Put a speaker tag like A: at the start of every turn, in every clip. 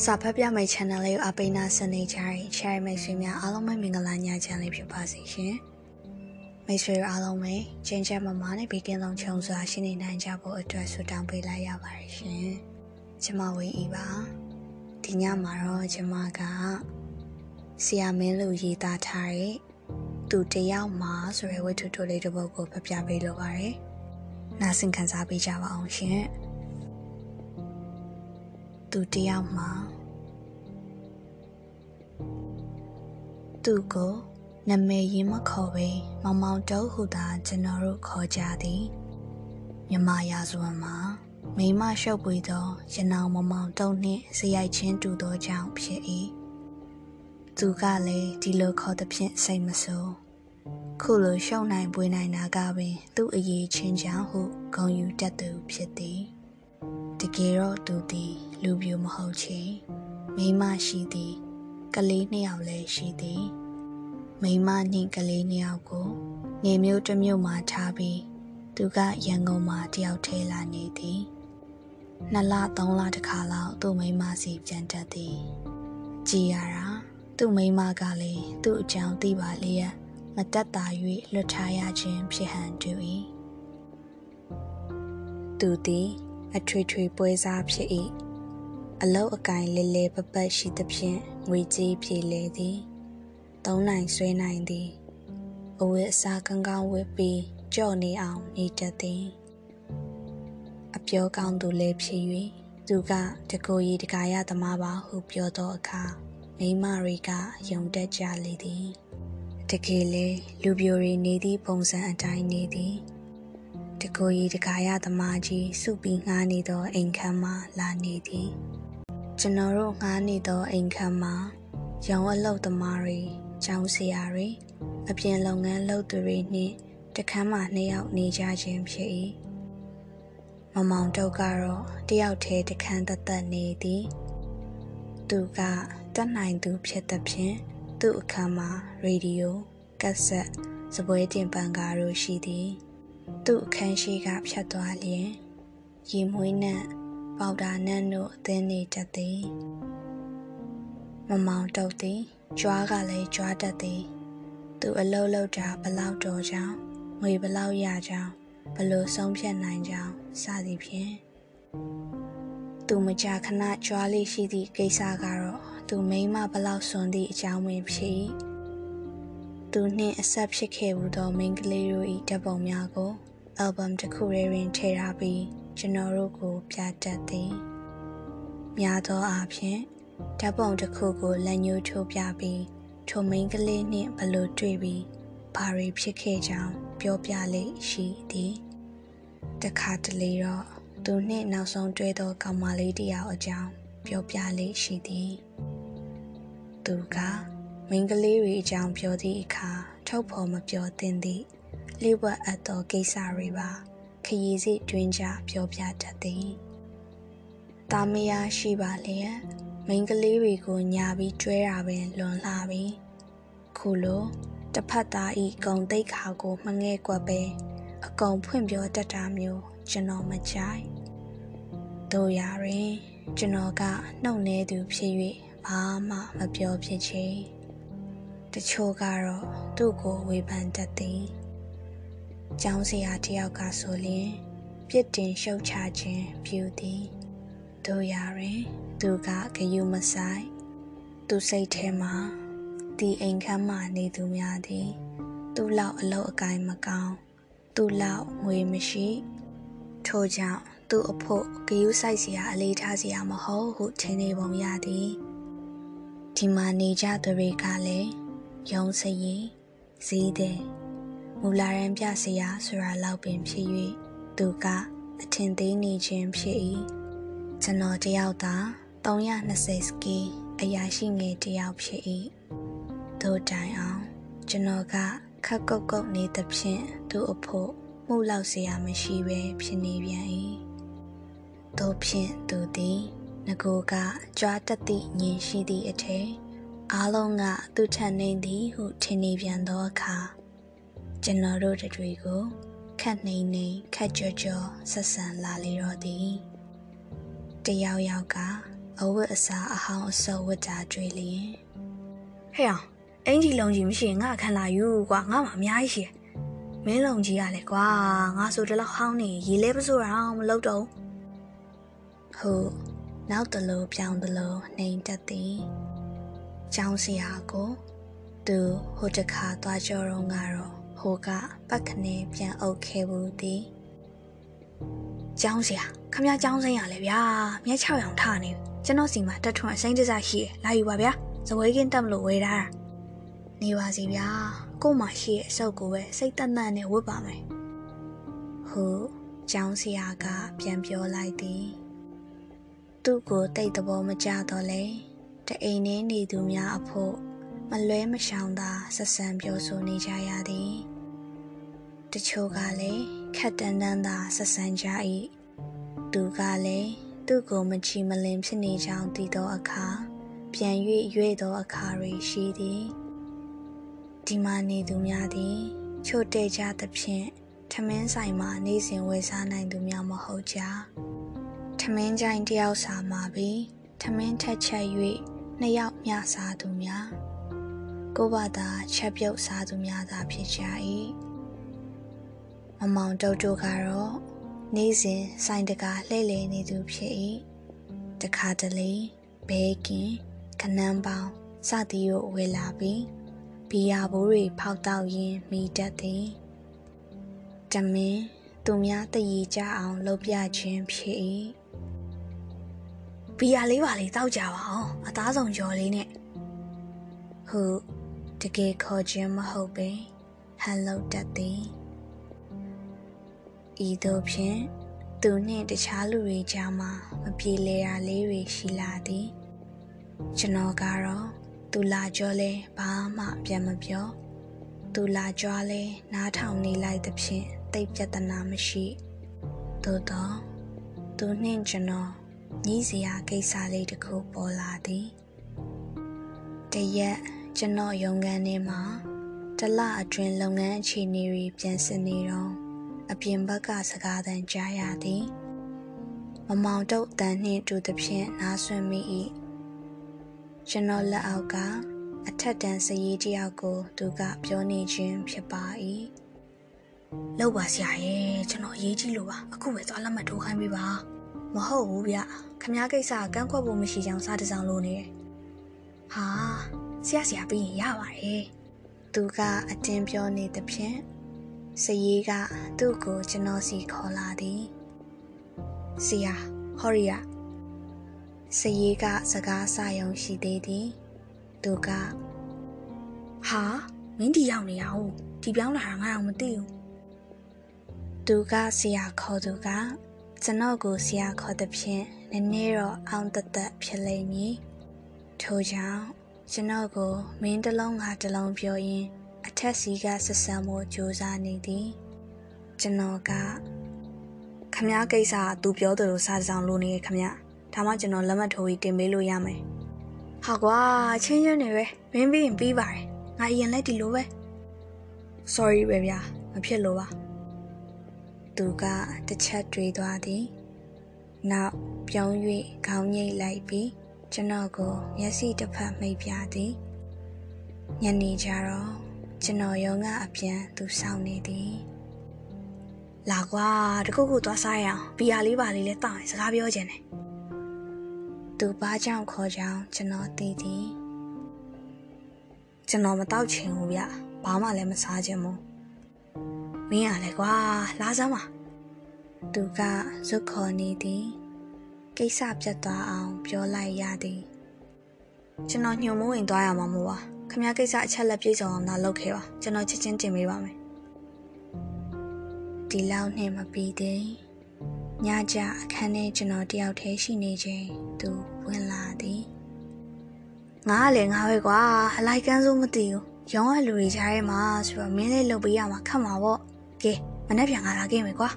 A: စာဖတ်ပြမယ့် channel လေးကိုအပိနာစနေကြရင် share မိတ်ဆွေများအားလုံးပဲမင်္ဂလာညချမ်းလေးဖြစ်ပါစေရှင်။မိတ်ဆွေအားလုံးပဲကျင်းချက်မမနဲ့ဘေးကင်းလုံးခြုံစွာရှိနေနိုင်ကြဖို့အတွက်ဆုတောင်းပေးလိုက်ရပါတယ်ရှင်။ကျွန်မဝေးဤပါ။ဒီညမှာတော့ကျွန်မကဆရာမင်းလူရေးသားထားတဲ့သူတယောက်မှာဆိုရဲဝတ္ထုတိုလေးတစ်ပုဒ်ကိုဖပြပေးလိုပါတယ်။နားဆင်ခံစားပေးကြပါအောင်ရှင်။ သူတယောက်မှာသူကိုနမေရင်းမခေါ်ပဲမောင်မောင်တုံးဟူသာကျွန်တော်တို့ခေါ်ကြသည်မြမရာဇဝင်မှာမိမရှုပ်ပွေသောရနောင်မောင်မောင်တုံးနှင့်ဇယိုက်ချင်းတူသောကြောင့်ဖြစ်၏သူကလည်းဒီလိုခေါ်သဖြင့်စိတ်မဆိုးခုလိုရှုံနိုင်ပွေနိုင်တာကပင် သူ့အရေးချင်းကြောင့်ဟုဂုံယူတတ်သူဖြစ်သည်တ ကယ်တော့သူသည် လူပြိုမဟုတ်ချေမိမရှိသည် ကလေးနှစ်ယောက်လည်းရှိသည် မိမနှင့်ကလေးနှစ်ယောက်ကို နေမျိုးတစ်မျိုးမှထားပြီး သူကရန်ကုန်မှာတယောက်ထဲလာနေသည်နှစ်လသုံးလတခါလောက်သူ့မိမစီပြန်တက်သည်ကြည်ရတာသူ့မိမကလည်းသူ့အကြောင်းသိပါလျက်မတက်တာ၍လွတ်ထားရခြင်းဖြစ်ဟန်တူ၏သူသည် အထွေထွေပွဲစားဖြစ်၏အလုတ်အကင်လဲလဲပပတ်ရှိသဖြင့်ငွေကြေးပြေလေသည်သုံးနိုင်ဆွဲနိုင်သည်အဝတ်အစားကောင်းကောင်းဝတ်ပြီးကြော့နေအောင်နေတတ်သည်အပြောကောင်းသူလည်းဖြစ်၍သူကတကိုရီတကာရသမားပါဟုပြောသောအခါမိမတွေကယုံတက်ကြလေသည်တကယ်လေလူပြိုရီနေသည့်ပုံစံအတိုင်းနေသည် တကိုရီတကာရသမားကြီးစုပြီးငှားနေသောအိမ်ခန်းမှလာနေသည်ကျွန်တော်တို့ငှားနေသောအိမ်ခန်းမှာရောင်အလုပ်သမားတွေကျောင်းဆရာတွေအပြင်လုပ်ငန်းလုပ်သူတွေနှင့်တခန်းမှာနှစ်ယောက်နေကြခြင်းဖြစ်၏မမောင်တုတ်ကတော့တယောက်တည်းတခန်းသက်သက်နေသည်သူကတက်နိုင်သူဖြစ်သဖြင့်သူ့အခန်းမှာရေဒီယိုကက်ဆက်စပွဲတင်ပန်ကားတို့ရှိသည် သူ့အခန်းရှိကဖြတ်သွားလျင်ရေမွေးနှံ့ပေါဒါနန်းတို့အသင်းနေတတ်သည်မမောင်တုတ်သည်ကြွားကလည်းကြွားတတ်သည်သူအလုံးလုံးတာဘလောက်တော်ကြောင်းငွေဘလောက်ရကြောင်းဘလို့ဆုံးဖြတ်နိုင်ကြောင်းစသည်ဖြင့်သူမကြာခဏကြွားလေးရှိသည့်ကိစ္စကတော့သူမိမဘလောက်စွန်သည့်အကြောင်းပင်ဖြစ် သူနှင့်အဆက်ဖြစ်ခဲ့မှုသောမိန်းကလေးတို့၏ဓာတ်ပုံများကိုအယ်ဘမ်တစ်ခုထဲတွင်ထည့်ထားပြီးကျွန်တော်တို့ကို ပြတတ်သည်များသောအားဖြင့်ဓာတ်ပုံတစ်ခုကိုလက်ညှိုးထိုးပြပြီးထိုမိန်းကလေးနှင့်ဘလို့တွေ့ပြီးဘာတွေဖြစ်ခဲ့ကြောင်းပြောပြလေရှိသည်တခါတလေတော့သူနှင့်နောက်ဆုံးတွေ့သောကောင်မလေးတယောက်အကြောင်းပြောပြလေရှိသည်သူက မိန်းကလေးတွေအကြောင်းပြောသည့်အခါထုတ်ဖော်မပြောသင့်သည့်လျှို့ဝှက်အပ်သောကိစ္စတွေပါခရီးစီတွင်ကြပြောပြတတ်သည်။တာမယာရှိပါလျက်မိန်းကလေးတွေကိုညာပြီးကျွဲတာပင်လွန်လှပြီ။ခုလိုတစ်ဖက်သားဤဂုံတိတ်ခါကိုမငဲ့ကွက်ပဲအကုန်ဖွင့်ပြောတတ်တာမျိုးကျွန်တော်မကြိုက်။တို့ရာတွင်ကျွန်တော်ကနှုတ်နေသူဖြစ်၍ဘာမှမပြောဖြစ်ချေ။ တချို့ကတော့သူ့ကိုဝေဖန်တတ်သည်။ကျောင်းဆရာတယောက်ကဆိုလျင်ပြစ်တင်ရှုတ်ချခြင်းပြုသည်တို့ရာတွင်သူကဂယုမဆိုင်သူစိတ်ထဲမှာဒီအိမ်ခမ်းမှနေသူများသည် သူ့လောက်အလောက်အကိုင်းမကောင်းသူ့လောက်ငွေမရှိထို့ကြောင့်သူ့အဖို့ဂယုဆိုင်စရာအလေးထားစရာမဟုတ်ဟုထင်နေပုံရသည်ဒီမှာနေကြသူတွေကလည်း ယုံစရီဈေးတဲ့မူလာရန်ပြစရာဆိုတာလောက်ပင်ဖြစ်၍သူကအထင်သေးနေခြင်းဖြစ်၏ကျွန်တော်တယောက်သာ320စကီအရာရှိငယ်တယောက်ဖြစ်၏တို့တိုင်အောင်ကျွန်တော်ကခက်ကုတ်ကုတ်နေသဖြင့်သူ့အဖို့မှုလောက်စရာမရှိပဲဖြစ်နေပြန်၏တို့ဖြင့်သူသည်ငကိုကကြွားတက်သည့်ညင်ရှိသည့်အထက် အားလုံးကသူ့ထက်နေသည်ဟုထင်နေပြန်သောအခါကျွန်တော်တို့တွေကိုခတ်နေနေခတ်ကြောကြောဆက်ဆံလာလေတော့သည်တယောက်ယောက်ကအဝတ်အစားအဟောင်းအစောဝတ်ကြကြွေလျင်
B: ဟဲ့အောင်အင်ကြီးလုံးကြီးမရှိရင်ငါအခန်းလာယူကွာငါမှအများကြီးရှိတယ်မင်းလုံးကြီးရလေကွာငါဆိုတလောက်ဟောင်းနေရေလဲပစိုးအောင်မလုပ်တော့
A: ဟုတ်နောက်တလို့ပြောင်းတလို့နှိမ်တက်သည် ကျောင်းစရာကို သူဟိုတခါသွားကြောတော့ကတော့ဟိုကပတ်ခနဲ့ပြန်အုပ်ခဲ့ဘူးသည်
B: ကျောင်းစရာခမရကျောင်းစင်းရလေဗျာမြက်6ရောင်ထနေကျွန်တော်စီမှာတက်ထွန်းအစိမ့်တစားရှိရလာယူပါဗျာဇဝဲကင်းတက်မလို့ဝေထားတာနေပါစီဗျာကို့မှာရှိရဲ့အစုပ်ကိုပဲစိတ်တက်တက်နဲ့ဝတ်ပါမယ်
A: ဟုတ်ကျောင်းစရာကပြန်ပြောလိုက်သည်သူ့ကိုတိတ်တဘောမကြတော့လေ တအိမ်နေနေသူများအဖို့မလွဲမရှောင်သာဆက်ဆံပြောဆိုနေကြရသည်တချို့ကလည်းခက်တန်တန်သာဆက်ဆံကြ၏သူကလည်းသူ့ကိုမချီမလင်ဖြစ်နေကြောင်းသိသောအခါပြန်၍ရွေ့သောအခါတွေရှိသည်ဒီမှာနေသူများသည်ချို့တဲ့ကြသဖြင့်ထမင်းဆိုင်မှာနေစဉ်ဝယ်စားနိုင်သူများမဟုတ်ကြထမင်းကြိုင်တယောက်စာမှာပြီးထမင်းထက်ချက်၍ နှစ်ယောက်မျှစားသူများကိုယ့်ဘာသာချက်ပြုတ်စားသူများသာဖြစ်ကြ၏မမောင်တုတ်တို့ကတော့နေစဉ်ဆိုင်တကာလှည့်လည်နေသူဖြစ်၏တခါတလေဘဲကင်ခနန်းပေါင်းစသည်တို့ဝေလာပြီးဘီယာဘိုးတွေဖောက်တောက်ရင်းမိတတ်သည်တမင်သူများတည်ကြအောင်လုပ်ပြခြင်းဖြစ်၏
B: ဘီယာလေးပါလေးတောက်ကြပါအောင်အသားဆုံးကြော်လေးနဲ့
A: ဟုတကယ်ခေါ်ခြင်းမဟုတ်ပေဟန်လုပ်တတ်သည်ဤသို့ဖြင့်သူနှင့်တခြားလူတွေကြားမှာမပြေလည်ရာလေးတွေရှိလာသည်ကျွန်တော်ကတော့သူလာကြောလဲဘာမှပြန်မပြောသူလာကြွားလဲနားထောင်နေလိုက်သဖြင့်တိတ်ပြဿနာမရှိသို့တော့သူနှင့်ကျွန်တော် ညီးစရာကိစ္စလေးတစ်ခုပေါ်လာသည်တရက်ကျွန်တော်ရုံခန်းထဲမှာတစ်လအတွင်းလုပ်ငန်းအခြေအနေတွေပြန်ဆင်နေတော့အပြင်ဘက်ကစကားသံကြားရသည်မမောင်တုတ်တန်နှင့်တူသဖြင့်နားဆွင့်မိ၏ကျွန်တော်လက်အောက်ကအထက်တန်းစရေးတယောက်ကို သူကပြောနေခြင်းဖြစ်ပါ၏
B: လောက်ပါဆရာရဲ့ကျွန်တော်အရေးကြီးလို့ပါအခုပဲသွားလက်မှတ်ထိုးခိုင်းပေးပါ မဟုတ်ဘူးဗျခမ ्या ကိစ္စကကန့်ကွက်ဖို့မရှိကြောင်စားတစောင်းလို့နေတယ်ဟာဆရာဆရာပြီးရင်ရပါတယ်
A: သူကအတင်းပြောနေသဖြင့်စရေးကသူ့ကိုကျွန်တော်စီခေါ်လာသည်
B: ဆရာဟောရီယာ
A: စရေးကစကားစယုံရှိသေးသည်သူက
B: ဟာမင်းဒီရောက်နေရအောင်ဒီပြောင်းလာတာငါတော့မသိဘူး
A: သူကဆရာခေါ်သူက ကျွန်တော်ကိုဆရာခေါ်တဲ့ဖြင့်နည်းနည်းတော့အောင်တသက်ဖြစ်လိမ့်မည်ထို့ကြောင့်ကျွန်တော်ကိုမင်းတစ်လုံးငါတစ်လုံးပြောရင်းအထက်စီကဆက်ဆံမှုစူးစမ်းနေသည်ကျွန်တော်က
B: ခမ ्या ကိစ္စကသူပြောသလိုစားတစောင်းလို့နေခမ ्या ဒါမှကျွန်တော်လက်မှတ်ထိုးပြီးတင်ပေးလို့ရမယ်ဟာကွာချင်းချင်းနေပဲမင်းပြီးရင်ပြီးပါတယ်ငါအရင်လက်ဒီလိုပဲ sorry ပဲဗျာမဖြစ်လို့ပါ
A: သူကတစ်ချက်တွေးသွားသည်နောက်ပြုံး၍ခေါင်းငိတ်လိုက်ပြီးကျွန်တော်ကိုမျက်စိတစ်ဖက်မိတ်ပြသည်ညနေကျတော့ကျွန်တော်ရုံကအပြန်သူစောင့်နေသည်
B: လာကွာတခုခုသွားစားရအောင်ဘီယာလေးပါလေးလဲတောင်းရင်စကားပြောချင်တယ်
A: သူဘာကြောင့်ခေါ်ကြောင်းကျွန်တော်သိသည်
B: ကျွန်တော်မတောက်ချင်ဘူးဗျဘာမှလည်းမစားချင်ဘူး မင်းရလဲကွာလာစမ်းပါ
A: သူကဇွတ်ခေါ်နေသည်ကိစ္စပြတ်သွားအောင်ပြောလိုက်ရသည်
B: ကျွန်တော်ညှို့မိုးဝင်သွားရမှာမို့ပါခမ ्या ကိစ္စအချက်လက်ပြေဆုံးအောင်လာလုပ်ခဲ့ပါကျွန်တော်ချက်ချင်းတင်ပေးပါမယ်
A: ဒီလောက်နဲ့မပြီးသေးညကြအခန်းထဲကျွန်တော်တယောက်တည်းရှိနေချိန်သူဝင်လာသည်
B: ငါကလည်းငါပဲကွာအလိုက်ကန်းစိုးမသိဘူးရောင်းရလူတွေကြားထဲမှာဆိုတော့မင်းလေးလုပ်ပေးရမှာခက်မှာပေါ့ ကဲမနေ့ပြန်လာခဲ့မယ်ကွာ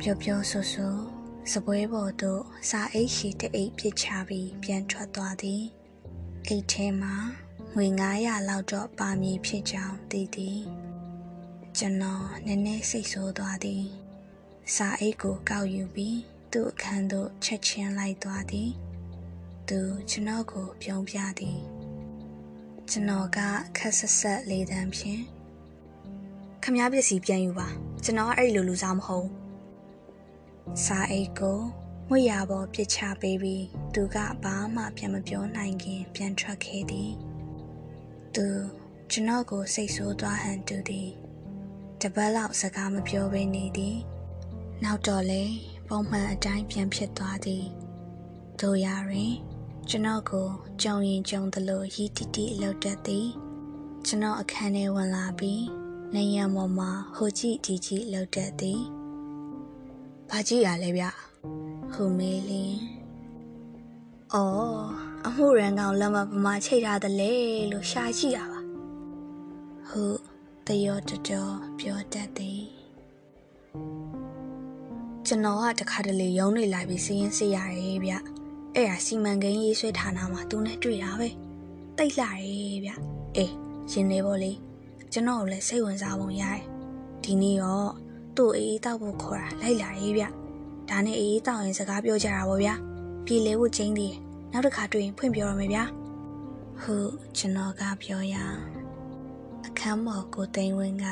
A: ပျော်ပျော်ဆူဆူစပွဲပေါ်သို့စာအိတ်ရှိတဲ့အိတ်ပြစ်ချပြီးပြန်ထွက်သွားသည်အိတ်ထဲမှာငွေ900လောက်တော့ပါမည်ဖြစ်ကြောင်းသိသည်ကျွန်တော်နည်းနည်းစိတ်ဆိုးသွားသည်စာအိတ်ကိုကောက်ယူပြီးသူ့အခန်းသို့ချက်ချင်းလိုက်သွားသည်သူကျွန်တော်ကိုပြုံးပြသည်ကျွန်တော်ကခက်ဆက်ဆက်လေးတန်းဖြင့်
B: ခမ ्या ပစ္စည်းပြန်ယူပါကျွန်တော်ကအဲ့လိုလူစားမဟုတ်
A: စာအိတ်ကိုငွေရပေါ်ပစ်ချပေးပြီးသူကဘာမှပြန်မပြောနိုင်ခင် ပြန်ထွက်ခဲ့သည်သူကျွန်တော်ကိုစိတ်ဆိုးသွားဟန်တူသည်တပတ်လောက်စကားမပြောဘဲနေသည်နောက်တော့လေပုံမှန်အတိုင်းပြန်ဖြစ်သွားသည်တို့ရရင်ကျွန်တော်ကိုကြုံရင်ကြုံသလိုရီတီတီအလုပ်တက်သည်ကျွန်တော်အခန်းထဲဝင်လာပြီး နေရမော်မှာဟိုကြည့်ဒီကြည့်လုပ်တတ်သည်
B: ဘာကြည့်ရလဲဗျ
A: ဟူမေးလင်း။
B: အော်အမှုရန်ကောင်လက်မပမာချိတ်ထားတယ်လေလို့ရှာကြည့်ရပါ
A: ဟုတယောတတော်ပြောတတ်သည်။
B: ကျွန်တော်ကတခါတလေရုံးနေလိုက်ပြီးစီးရင်စစ်ရတယ်ဗျ။အဲ့ဒါစီမံကိန်းရေးဆွဲဌာနမှာသူနဲ့တွေ့တာပဲ။တိတ်လာတယ်ဗျ။အေးရှင်နေပေါ့လေ။ ကျွန်တော်ကိုလည်းစိတ်ဝင်စားပုံရတယ်။ဒီနေ့ရောသူ့အေးအေးတောက်ဖို့ခေါ်တာလိုက်လာရေးဗျ။ဒါနဲ့အေးအေးတောက်ရင်စကားပြောကြတာပေါ့ဗျာ။ပြေလဲဖို့ချင်းသေးတယ်။နောက်တစ်ခါတွေ့ရင်ဖွင့်ပြောရမယ်ဗျာ
A: ဟုကျွန်တော်ကပြောရာအခန်းပေါ်ကိုသိန်းဝင်းက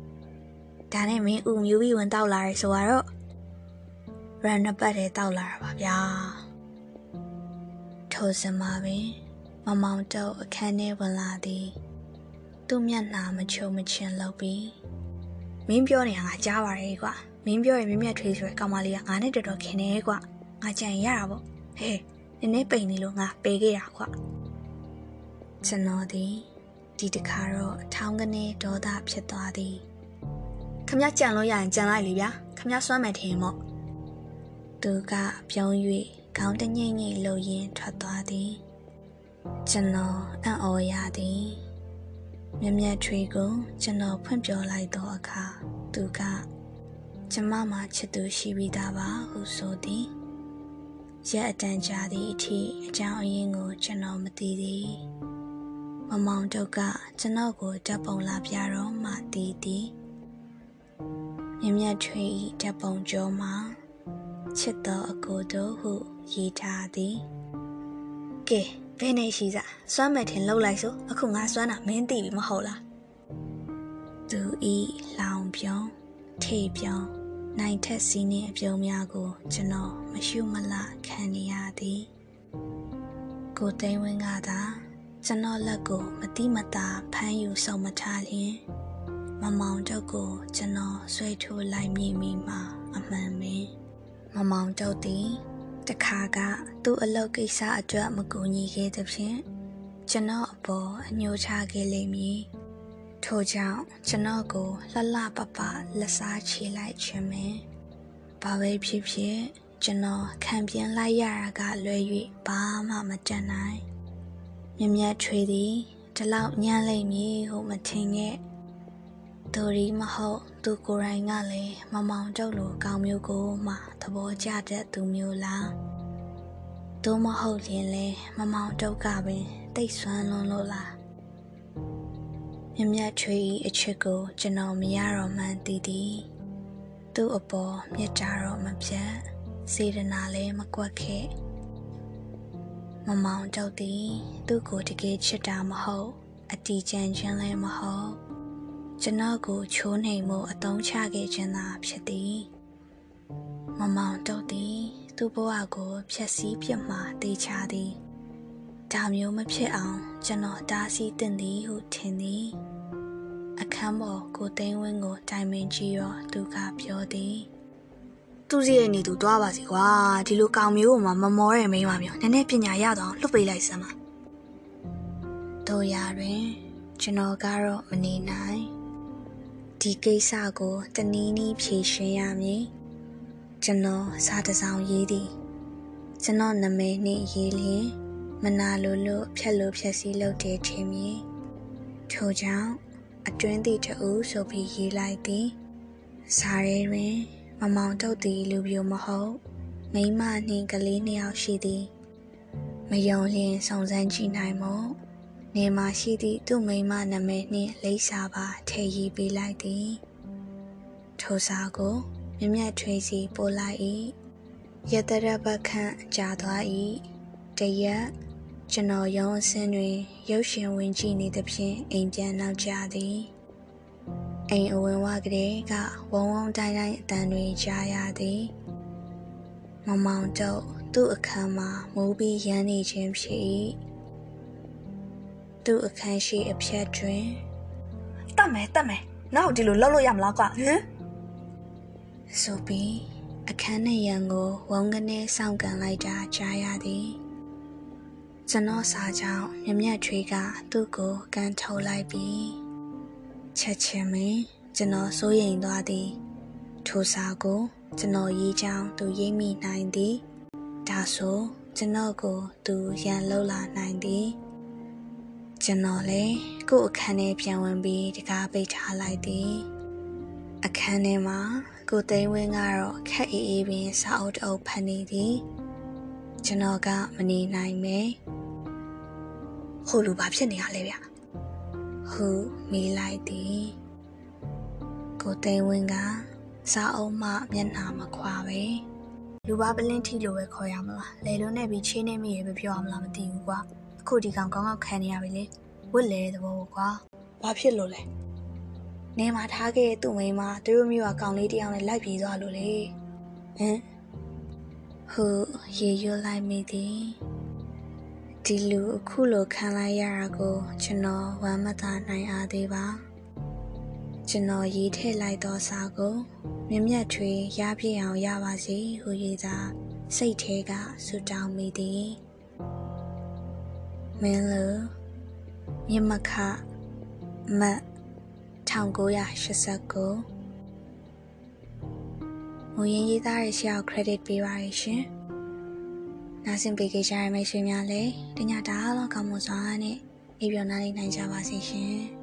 A: ။
B: ဒါနဲ့မင်းဦးမျိုးပြီးဝင်တောက်လာရဲဆိုတော့ရန်နပတ်ထဲတောက်လာတာပါဗျာ။
A: ထိုစမှာပင် မမောင်တော့အခန်းထဲဝင်လာသည် သူ့မျက်နှာမချုံမချင်လောက်ပြီး
B: မင်းပြောနေတာငါကြားပါရဲ့ကွာမင်းပြောရင်မြင့်မြတ်ထွေးဆိုတဲ့ကောင်မလေးကငါနဲ့တော်တော်ခင်နေကွာငါကြံရတာပေါ့ဟဲ့နည်းနည်းပိန်နေလို့ငါပေးခဲ့တာကွာ
A: ကျွန်တော်သည်ဒီတခါတော့ထောင်းကနေဒေါသဖြစ်သွားသည်
B: ခမကြံလို့ရရင်ကြံလိုက်လေဗျာခမစွမ်းမယ်ထင်မို့
A: သူကပြုံး၍ခေါင်းတငိမ့်ငိမ့်လှုပ်ရင်းထွက်သွားသည်ကျွန်တော်အံ့ဩရသည် မြက်မြက်ထွေးကိုကျွန်တော်ဖွင့်ပြောလိုက်တော့အခါသူကကျမမှာချစ်သူရှိပြီးသားပါဟုဆိုသည်ရက်အတန်ကြာသည့်အထိအကြောင်းအရင်းကိုကျွန်တော်မသိသည်မမောင်တို့ကကျွန်တော်ကိုဓာတ်ပုံလာပြတော့မှသိသည်မြက်မြက်ထွေးဤဓာတ်ပုံကျော်မှာချစ်တော်အကိုတို့ဟုရေးထားသည်
B: ကဲ ဘယ်နေရှိစားစွမ်းမယ်ထင်လှုပ်လိုက်ဆိုအခုငါစွမ်းတာမင်းသိပြီမဟုတ်လား
A: သူဤလောင်ပြုံးထေပြုံးနိုင်ထက်စီးနှင့်အပြုံးများကို ကျွန်တော်မရှုမလခံနေရသည်ကိုသိန်းဝင်းကသာကျွန်တော်လက်ကို မတိမတာဖမ်းယူဆုံမထားလျင်မမောင်တုတ်ကို ကျွန်တော်ဆွဲထိုးလိုက်မိမိမှာအမှန်ပင်မမောင်တုတ်သည် တခါကသူ့အလုပ်ကိစ္စအတွက်မကူညီခဲ့သဖြင့်ကျွန်တော်အပေါ်အညှိုးချခဲ့လိမ့်မည်ထို့ကြောင့်ကျွန်တော်ကိုလှလှပပလက်စားချေလိုက်ခြင်းပဲဘာပဲဖြစ်ဖြစ်ကျွန်တော်ခံပြင်းလိုက်ရတာကလွဲ၍ဘာမှမတတ်နိုင်မြက်မြက်ထွေသည်ဒီလောက်ညံ့လိမ့်မည်ဟုမထင်ခဲ့ ဒိုရီမဟုတ်သူကိုယ်တိုင်ကလည်းမမောင်တုတ်လိုကောင်းမျိုးကိုမှသဘောကျတဲ့သူမျိုးလားသို့မဟုတ်ရင်လေမမောင်တုတ်ကပင်တိတ်ဆွမ်းလွန်းလို့လားမြတ်မြတ်ထွေးဤအချစ်ကို ကျွန်တော်မရတော့မှန်းသိသည်သူ့အပေါ်မြတ်တာတော့မပြတ်စေတနာလည်းမကွက်ခဲ့မမောင်တော့သည် သူ့ကိုတကယ်ချစ်တာမဟုတ် အတီးကျန်ခြင်းလည်းမဟုတ် ကျွန်တော်ကိုချိုးနှိမ်မှုအတုံးချခဲ့ခြင်းသာဖြစ်သည် မမောင်တော့သည် သူ့ဘဝကိုဖျက်ဆီးပြစ်မှာတေးချသည်ဒါမျိုးမဖြစ်အောင်ကျွန်တော်တားဆီးတင်သည်ဟုထင်သည်အခန်းပေါ်ကိုသိန်းဝင်းကိုတိုင်ပင်ကြည့်တော့သူကပြောသည်
B: သူစီရဲ့နေသူသွားပါစီကွာဒီလိုကောင်မျိုးကိုမှမမောတဲ့မိန်းမမျိုးနည်းနည်းပညာရတော့လှုပ်ပေးလိုက်စမ်းပါ
A: တို့ရတွင် ကျွန်တော်ကတော့မနေနိုင် ဒီကိစ္စကိုတနည်းနည်းဖြေရှင်းရမည်ကျွန်တော်စာတစ်စောင်ရေးသည်ကျွန်တော်နာမည်နှင့်ရေးလျင်မနာလိုလို့ဖြက်လို့ဖြက်စီးလုပ်တယ်ထင်မည်ထို့ကြောင့်အတွင်းသည့်တူဆိုပြီးရေးလိုက်သည်စာရဲတွင် မမောင်တုတ်သည်လူပြိုမဟုတ်မိန်းမနှင့်ကလေးနှစ်ယောက်ရှိသည် မယုံလျင်စုံစမ်းကြည့်နိုင်မို့ နေမှာရှိသည့်သူ့မိန်းမနာမည်နှင့်လိပ်စာပါထည့်ရေးပေးလိုက်သည်ထိုစာကိုမြက်မြက်ထွေးစီပို့လိုက်၏ရတရဘခန့်ကြာသွား၏တရက်ကျွန်တော်ရုံးအစင်းတွင်ရုပ်ရှင်ဝင်ကြည့်နေသဖြင့်အိမ်ပြန်နောက်ကျသည်အိမ်အဝင်ဝကလေးကဝုံဝုံတိုင်းတိုင်းအတန်တွေကြားရသည်မမောင်တော့သူ့အခန်းမှာမိုးပြီးရမ်းနေခြင်းဖြစ်၏ သူ့အခန်းရှိအဖြတ်တွင်
B: တတ်မယ်တတ်မယ်နောက်ဒီလိုလှုပ်လို့ရမလားကွာဟမ်
A: ဆိုပြီးအခန်းနဲ့ရန်ကိုဝုန်းကနေစောင့်ကန်လိုက်တာကြားရသည်ကျွန်တော်စာကြောင့်မြမြတ်ထွေးကသူ့ကိုကန်ထုတ်လိုက်ပြီးချက်ချင်းမင်းကျွန်တော်စိုးရိမ်သွားသည်ထိုစာကို ကျွန်တော်ရေးချောင်းသူရေးမိနိုင်သည်ဒါဆိုကျွန်တော်ကိုသူရန်လှုပ်လာနိုင်သည် ကျွန်တော်လည်းကို့အခန်းထဲပြန်ဝင်ပြီးတကားပိတ်ထားလိုက်သည်အခန်းထဲမှာကိုသိန်းဝင်းကတော့ခက်အေးအေးပင်စာအုပ်တအုပ်ဖတ်နေသည်ကျွန်တော်ကမနေနိုင်ပဲ
B: ဟိုလူဘာဖြစ်နေရလဲဗျ
A: ဟုမေးလိုက်သည်ကိုသိန်းဝင်းကစာအုပ်မှမျက်နှာမခွာပဲ
B: လူဘာပလင်းထီလိုပဲခေါ်ရမလားလေလုံးနဲ့ပြီးချင်းနေမိရပဲပြောရမလားမသိဘူးကွာ အခုဒီကောင်ကောင်းကောင်းခံနေရပြီလေဝစ်လေတဲ့ဘောကွာ
A: ဘာဖြစ်လို့လဲနေမှာထားခဲ့တဲ့သူ့မိန်းမသူတို့မျိုးကကောင်လေးတစ်ယောက်နဲ့လိုက်ပြေးသွားလို့လေဟမ်ဟုရေရွလိုက်မိသည်ဒီလူအခုလိုခံလိုက်ရတာကိုကျွန်တော်ဝမ်းမသာနိုင်အားသေးပါကျွန်တော်ရေးထည့်လိုက်သောစာကိုမြမျက်ထွေရပြည့်အောင်ရပါစေဟု၍သာစိတ်ထဲကဆူတောင်းမိသည် မင်းလူမြမခမတ်1989မူရင်းရေးသားရရှိအောင် credit ပေးပါရရှင်။နားဆင်ပေးကြရမယ့်ရှင်များလည်းတညတားလုံးကောင်းမွန်စွာနဲ့အေးပြောနားလေးနိုင်ကြပါစေရှင်။